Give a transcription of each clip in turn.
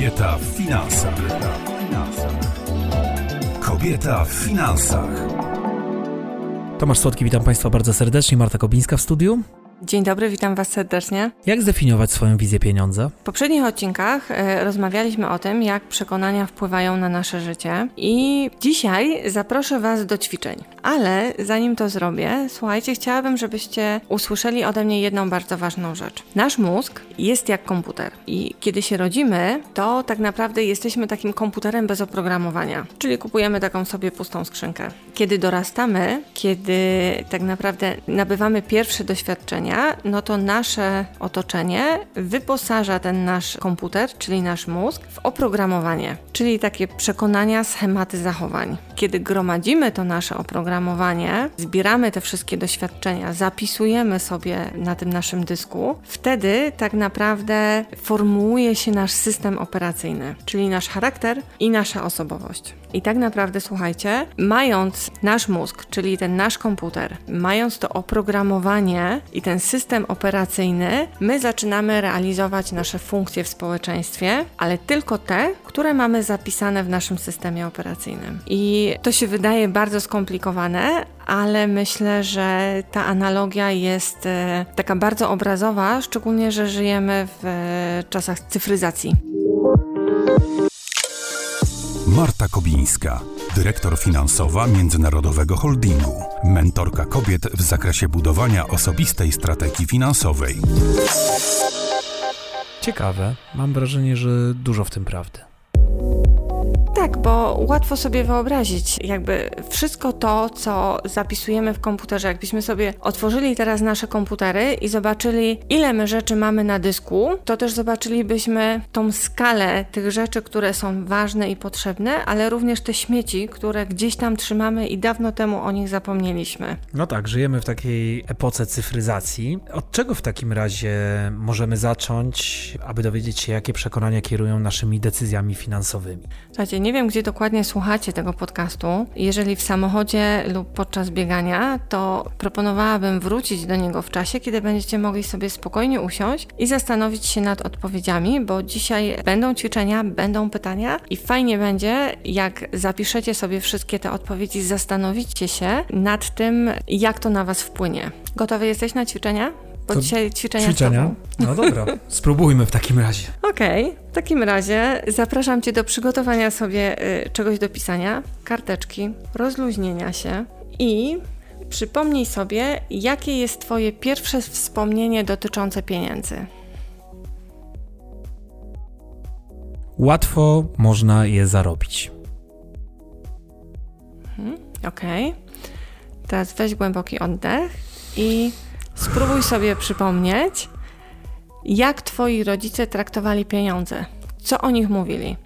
Kobieta w finansach. Kobieta w finansach. Tomasz Słodki, witam Państwa bardzo serdecznie. Marta Kobińska w studiu. Dzień dobry, witam Was serdecznie. Jak zdefiniować swoją wizję pieniądza? W poprzednich odcinkach e, rozmawialiśmy o tym, jak przekonania wpływają na nasze życie i dzisiaj zaproszę Was do ćwiczeń. Ale zanim to zrobię, słuchajcie, chciałabym, żebyście usłyszeli ode mnie jedną bardzo ważną rzecz. Nasz mózg jest jak komputer i kiedy się rodzimy, to tak naprawdę jesteśmy takim komputerem bez oprogramowania, czyli kupujemy taką sobie pustą skrzynkę. Kiedy dorastamy, kiedy tak naprawdę nabywamy pierwsze doświadczenia, no to nasze otoczenie wyposaża ten nasz komputer, czyli nasz mózg, w oprogramowanie, czyli takie przekonania, schematy zachowań. Kiedy gromadzimy to nasze oprogramowanie, zbieramy te wszystkie doświadczenia, zapisujemy sobie na tym naszym dysku, wtedy tak naprawdę formułuje się nasz system operacyjny, czyli nasz charakter i nasza osobowość. I tak naprawdę, słuchajcie, mając nasz mózg, czyli ten nasz komputer, mając to oprogramowanie i ten system operacyjny, my zaczynamy realizować nasze funkcje w społeczeństwie, ale tylko te, które mamy zapisane w naszym systemie operacyjnym. I to się wydaje bardzo skomplikowane, ale myślę, że ta analogia jest e, taka bardzo obrazowa, szczególnie, że żyjemy w e, czasach cyfryzacji. Marta Kobińska, dyrektor finansowa Międzynarodowego Holdingu, mentorka kobiet w zakresie budowania osobistej strategii finansowej. Ciekawe. Mam wrażenie, że dużo w tym prawdy. Tak, bo łatwo sobie wyobrazić, jakby wszystko to, co zapisujemy w komputerze, jakbyśmy sobie otworzyli teraz nasze komputery i zobaczyli, ile my rzeczy mamy na dysku, to też zobaczylibyśmy tą skalę tych rzeczy, które są ważne i potrzebne, ale również te śmieci, które gdzieś tam trzymamy i dawno temu o nich zapomnieliśmy. No tak, żyjemy w takiej epoce cyfryzacji. Od czego w takim razie możemy zacząć, aby dowiedzieć się, jakie przekonania kierują naszymi decyzjami finansowymi? Słuchajcie, nie wiem, gdzie dokładnie słuchacie tego podcastu. Jeżeli w samochodzie lub podczas biegania, to proponowałabym wrócić do niego w czasie, kiedy będziecie mogli sobie spokojnie usiąść i zastanowić się nad odpowiedziami, bo dzisiaj będą ćwiczenia, będą pytania i fajnie będzie, jak zapiszecie sobie wszystkie te odpowiedzi, zastanowicie się nad tym, jak to na Was wpłynie. Gotowy jesteś na ćwiczenia? Bo To dzisiaj ćwiczenia, Ćwiczenia? No dobra, spróbujmy w takim razie. Okej, okay, w takim razie zapraszam Cię do przygotowania sobie y, czegoś do pisania, karteczki, rozluźnienia się i przypomnij sobie, jakie jest Twoje pierwsze wspomnienie dotyczące pieniędzy. Łatwo można je zarobić. Mhm, Okej. Okay. Teraz weź głęboki oddech i spróbuj sobie przypomnieć, jak twoi rodzice traktowali pieniądze, co o nich mówili.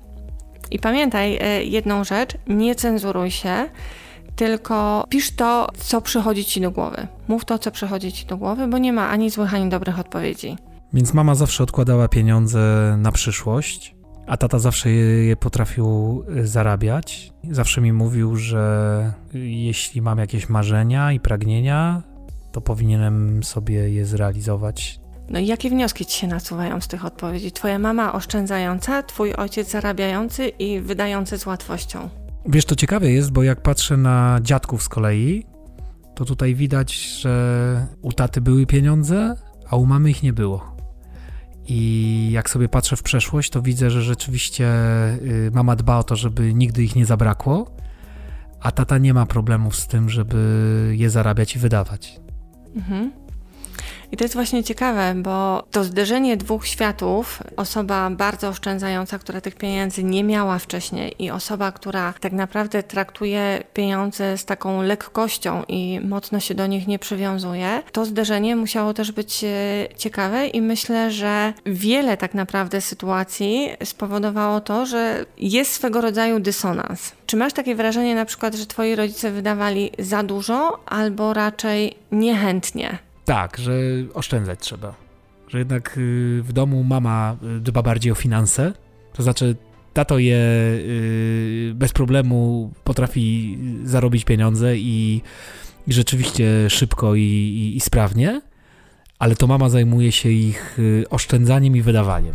I pamiętaj e, jedną rzecz, nie cenzuruj się, tylko pisz to, co przychodzi ci do głowy. Mów to, co przychodzi ci do głowy, bo nie ma ani złych, ani dobrych odpowiedzi. Więc mama zawsze odkładała pieniądze na przyszłość, a tata zawsze je, je potrafił e, zarabiać. Zawsze mi mówił, że jeśli mam jakieś marzenia i pragnienia, to powinienem sobie je zrealizować. No i jakie wnioski ci się nasuwają z tych odpowiedzi? Twoja mama oszczędzająca, twój ojciec zarabiający i wydający z łatwością. Wiesz, to ciekawe jest, bo jak patrzę na dziadków z kolei, to tutaj widać, że u taty były pieniądze, a u mamy ich nie było. I jak sobie patrzę w przeszłość, to widzę, że rzeczywiście y, mama dba o to, żeby nigdy ich nie zabrakło, a tata nie ma problemów z tym, żeby je zarabiać i wydawać. Mhm. I to jest właśnie ciekawe, bo to zderzenie dwóch światów, osoba bardzo oszczędzająca, która tych pieniędzy nie miała wcześniej, i osoba, która tak naprawdę traktuje pieniądze z taką lekkością i mocno się do nich nie przywiązuje, to zderzenie musiało też być e, ciekawe, i myślę, że wiele tak naprawdę sytuacji spowodowało to, że jest swego rodzaju dysonans. Czy masz takie wrażenie na przykład, że twoi rodzice wydawali za dużo albo raczej niechętnie? Tak, że oszczędzać trzeba. Że jednak y, w domu mama y, dba bardziej o finanse. To znaczy, tato je y, bez problemu potrafi zarobić pieniądze i, rzeczywiście szybko i, i, i, sprawnie, ale to mama zajmuje się ich oszczędzaniem i wydawaniem.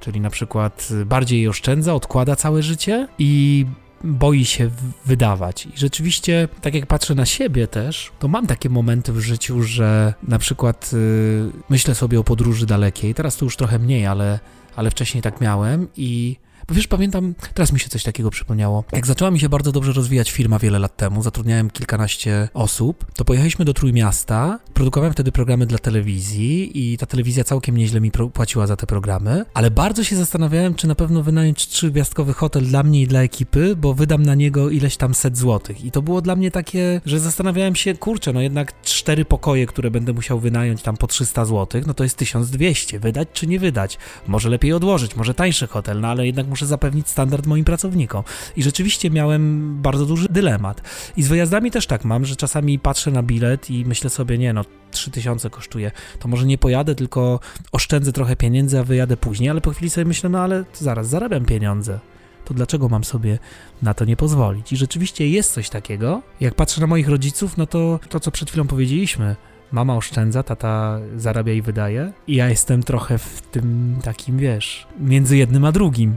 Czyli na przykład bardziej oszczędza, odkłada całe życie i boi się wydawać. I rzeczywiście, tak jak patrzę na siebie też, to mam takie momenty w życiu, że na przykład yy, myślę sobie o podróży dalekiej. Teraz to już trochę mniej, ale, ale wcześniej tak miałem i wiesz, pamiętam, teraz mi się coś takiego przypomniało. Jak zaczęła mi się bardzo dobrze rozwijać firma wiele lat temu, zatrudniałem kilkanaście osób, to pojechaliśmy do Trójmiasta, produkowałem wtedy programy dla telewizji i ta telewizja całkiem nieźle mi płaciła za te programy, ale bardzo się zastanawiałem, czy na pewno wynająć trzygwiazdkowy hotel dla mnie i dla ekipy, bo wydam na niego ileś tam set złotych. I to było dla mnie takie, że zastanawiałem się, kurczę, no jednak cztery pokoje, które będę musiał wynająć tam po 300 złotych, no to jest 1200. Wydać czy nie wydać? Może lepiej odłożyć, może tańszy hotel, no ale jednak muszę muszę zapewnić standard moim pracownikom. I rzeczywiście miałem bardzo duży dylemat. I z wyjazdami też tak mam, że czasami patrzę na bilet i myślę sobie, nie no, 3000 kosztuje, to może nie pojadę, tylko oszczędzę trochę pieniędzy, a wyjadę później, ale po chwili sobie myślę, no ale zaraz, zarabiam pieniądze to dlaczego mam sobie na to nie pozwolić? I rzeczywiście jest coś takiego. Jak patrzę na moich rodziców, no to to, co przed chwilą powiedzieliśmy, Mama oszczędza, tata zarabia i wydaje. I ja jestem trochę w tym takim, wiesz, między jednym a drugim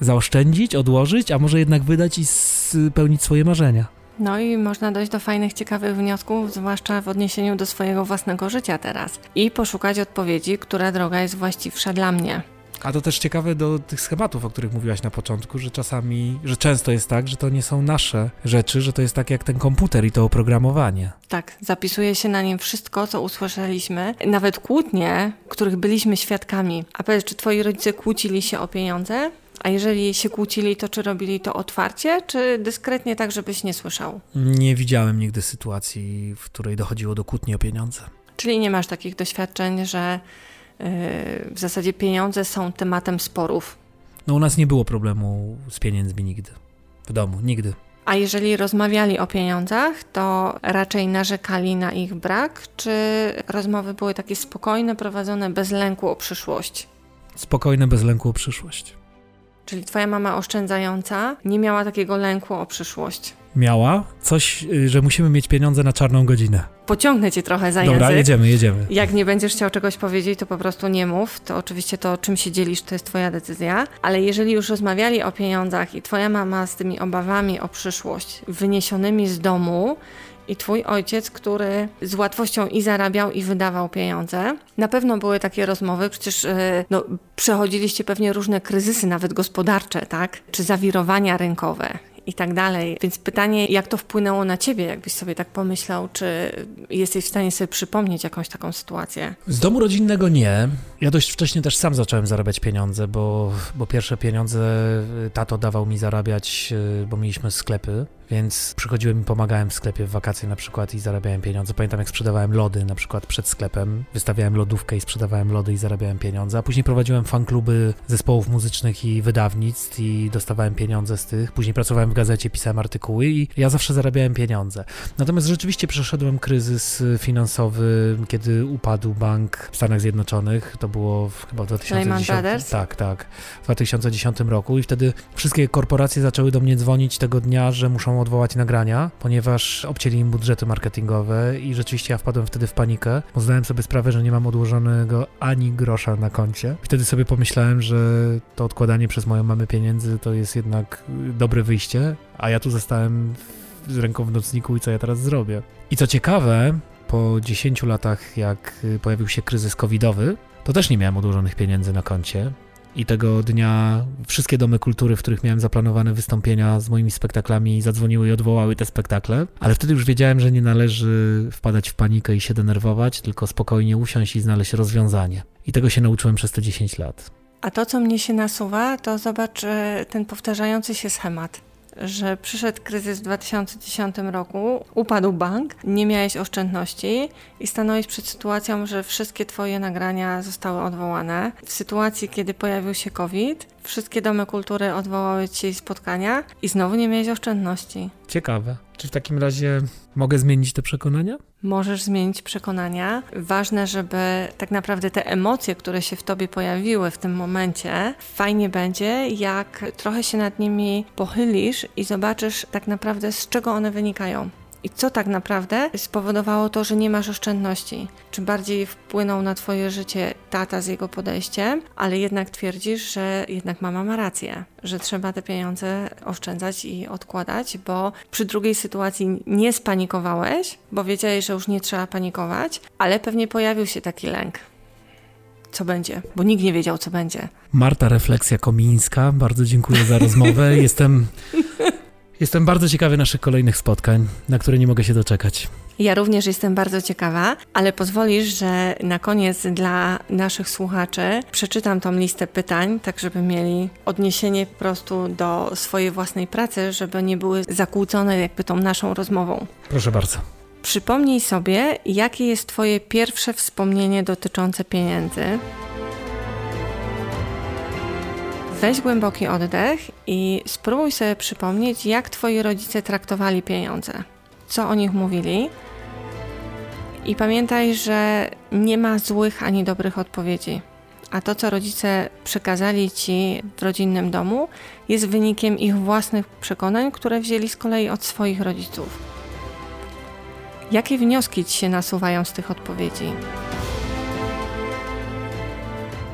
zaoszczędzić, odłożyć, a może jednak wydać i spełnić swoje marzenia. No i można dojść do fajnych, ciekawych wniosków, zwłaszcza w odniesieniu do swojego własnego życia teraz. I poszukać odpowiedzi, która droga jest właściwsza dla mnie. A to też ciekawe do tych schematów, o których mówiłaś na początku, że czasami, że często jest tak, że to nie są nasze rzeczy, że to jest tak jak ten komputer i to oprogramowanie. Tak, zapisuje się na nim wszystko, co usłyszeliśmy, nawet kłótnie, których byliśmy świadkami. A powiedz, czy twoi rodzice kłócili się o pieniądze? A jeżeli się kłócili, to czy robili to otwarcie, czy dyskretnie tak, żebyś nie słyszał? Nie widziałem nigdy sytuacji, w której dochodziło do kłótni o pieniądze. Czyli nie masz takich doświadczeń, że yy, w zasadzie pieniądze są tematem sporów? No u nas nie było problemu z pieniędzmi nigdy. W domu, nigdy. A jeżeli rozmawiali o pieniądzach, to raczej narzekali na ich brak, czy rozmowy były takie spokojne, prowadzone bez lęku o przyszłość? Spokojne, bez lęku o przyszłość. Czyli twoja mama oszczędzająca nie miała takiego lęku o przyszłość. Miała coś, y, że musimy mieć pieniądze na czarną godzinę. Pociągnę cię trochę za Dobra, jedziemy, jedziemy. Jak nie będziesz chciał czegoś powiedzieć, to po prostu nie mów. To oczywiście to, czym się dzielisz, to jest twoja decyzja. Ale jeżeli już rozmawiali o pieniądzach i twoja mama z tymi obawami o przyszłość wyniesionymi z domu, i twój ojciec, który z łatwością i zarabiał, i wydawał pieniądze. Na pewno były takie rozmowy, przecież e, no, przechodziliście pewnie różne kryzysy, nawet gospodarcze, tak? Czy zawirowania rynkowe i tak dalej. Więc pytanie, jak to wpłynęło na ciebie, jakbyś sobie tak pomyślał, czy jesteś w stanie sobie przypomnieć jakąś taką sytuację? Z domu rodzinnego nie. Ja dość wcześnie też sam zacząłem zarabiać pieniądze, bo, bo pierwsze pieniądze tato dawał mi zarabiać, e, bo mieliśmy sklepy więc przychodziłem i pomagałem w sklepie w wakacje na przykład i zarabiałem pieniądze. Pamiętam jak sprzedawałem lody na przykład przed sklepem, wystawiałem lodówkę i sprzedawałem lody i zarabiałem pieniądze, a później prowadziłem fankluby zespołów muzycznych i wydawnictw i dostawałem pieniądze z tych. Później pracowałem w gazecie, pisałem artykuły i ja zawsze zarabiałem pieniądze. Natomiast rzeczywiście przeszedłem kryzys finansowy, kiedy upadł bank w Stanach Zjednoczonych. To było w, chyba w 2010. Tak, tak. W 2010 roku i wtedy wszystkie korporacje zaczęły do mnie dzwonić tego dnia, że muszą odwołać nagrania, ponieważ obcięli im budżety marketingowe i rzeczywiście ja wpadłem wtedy w panikę, bo zdałem sobie sprawę, że nie mam odłożonego ani grosza na koncie. Wtedy sobie pomyślałem, że to odkładanie przez moją mamę pieniędzy to jest jednak dobre wyjście, a ja tu zostałem z ręką w nocniku i co ja teraz zrobię. I co ciekawe, po 10 latach, jak pojawił się kryzys covidowy, to też nie miałem odłożonych pieniędzy na koncie i tego dnia wszystkie domy kultury, w których miałem zaplanowane wystąpienia z moimi spektaklami, zadzwoniły i odwołały te spektakle, ale wtedy już wiedziałem, że nie należy wpadać w panikę i się denerwować, tylko spokojnie usiąść i znaleźć rozwiązanie. I tego się nauczyłem przez te 10 lat. A to, co mnie się nasuwa, to zobacz e, ten powtarzający się schemat że przyszedł kryzys w 2010 roku, upadł bank, nie miałeś oszczędności i stanąłeś przed sytuacją, że wszystkie Twoje nagrania zostały odwołane. W sytuacji, kiedy pojawił się COVID, wszystkie domy kultury odwołały Ci spotkania i znowu nie miałeś oszczędności. Ciekawe. Czy w takim razie mogę zmienić te przekonania? Możesz zmienić przekonania. Ważne, żeby tak naprawdę te emocje, które się w tobie pojawiły w tym momencie, fajnie będzie, jak trochę się nad nimi pochylisz i zobaczysz tak naprawdę, z czego one wynikają. I co tak naprawdę spowodowało to, że nie masz oszczędności? Czy bardziej wpłynął na Twoje życie tata z jego podejściem, ale jednak twierdzisz, że jednak mama ma rację, że trzeba te pieniądze oszczędzać i odkładać, bo przy drugiej sytuacji nie spanikowałeś, bo wiedziałeś, że już nie trzeba panikować, ale pewnie pojawił się taki lęk co będzie, bo nikt nie wiedział, co będzie. Marta Refleksja Komińska, bardzo dziękuję za rozmowę. Jestem, jestem bardzo ciekawy naszych kolejnych spotkań, na które nie mogę się doczekać. Ja również jestem bardzo ciekawa, ale pozwolisz, że na koniec dla naszych słuchaczy przeczytam tą listę pytań, tak żeby mieli odniesienie po prostu do swojej własnej pracy, żeby nie były zakłócone jakby tą naszą rozmową. Proszę bardzo. Przypomnij sobie, jakie jest Twoje pierwsze wspomnienie dotyczące pieniędzy. Weź głęboki oddech i spróbuj sobie przypomnieć, jak Twoi rodzice traktowali pieniądze, co o nich mówili. I pamiętaj, że nie ma złych ani dobrych odpowiedzi, a to, co rodzice przekazali Ci w rodzinnym domu, jest wynikiem ich własnych przekonań, które wzięli z kolei od swoich rodziców. Jakie wnioski ci się nasuwają z tych odpowiedzi?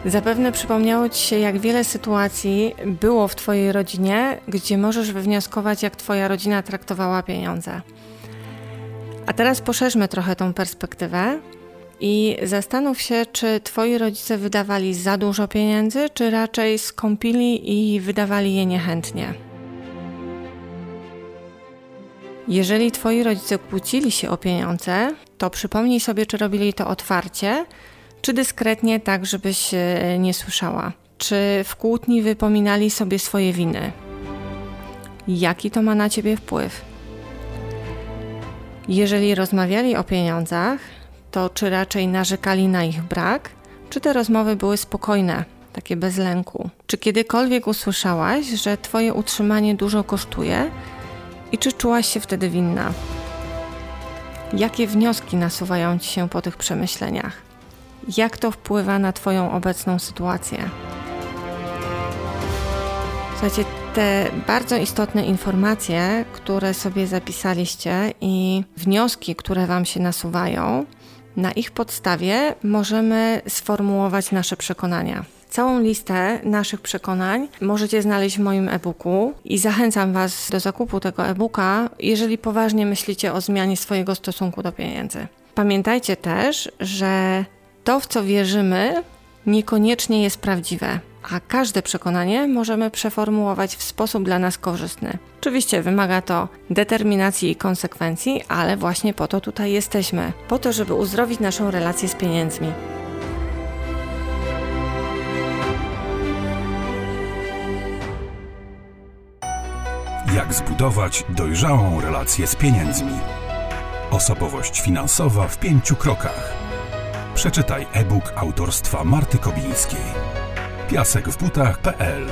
Zapewne przypomniało ci się, jak wiele sytuacji było w Twojej rodzinie, gdzie możesz wywnioskować, jak Twoja rodzina traktowała pieniądze. A teraz poszerzmy trochę tą perspektywę i zastanów się, czy Twoi rodzice wydawali za dużo pieniędzy, czy raczej skąpili i wydawali je niechętnie. Jeżeli twoi rodzice kłócili się o pieniądze, to przypomnij sobie, czy robili to otwarcie, czy dyskretnie, tak żebyś e, nie słyszała. Czy w kłótni wypominali sobie swoje winy? Jaki to ma na ciebie wpływ? Jeżeli rozmawiali o pieniądzach, to czy raczej narzekali na ich brak, czy te rozmowy były spokojne, takie bez lęku? Czy kiedykolwiek usłyszałaś, że Twoje utrzymanie dużo kosztuje, i czy czułaś się wtedy winna? Jakie wnioski nasuwają ci się po tych przemyśleniach? Jak to wpływa na Twoją obecną sytuację? Słuchajcie, te bardzo istotne informacje, które sobie zapisaliście i wnioski, które Wam się nasuwają, na ich podstawie możemy sformułować nasze przekonania. Całą listę naszych przekonań możecie znaleźć w moim e-booku i zachęcam Was do zakupu tego e-booka, jeżeli poważnie myślicie o zmianie swojego stosunku do pieniędzy. Pamiętajcie też, że to, w co wierzymy, niekoniecznie jest prawdziwe, a każde przekonanie możemy przeformułować w sposób dla nas korzystny. Oczywiście wymaga to determinacji i konsekwencji, ale właśnie po to tutaj jesteśmy po to, żeby uzdrowić naszą relację z pieniędzmi. Jak zbudować dojrzałą relację z pieniędzmi? Osobowość finansowa w pięciu krokach. Przeczytaj e-book autorstwa Marty Kobińskiej. Piasek w butach.pl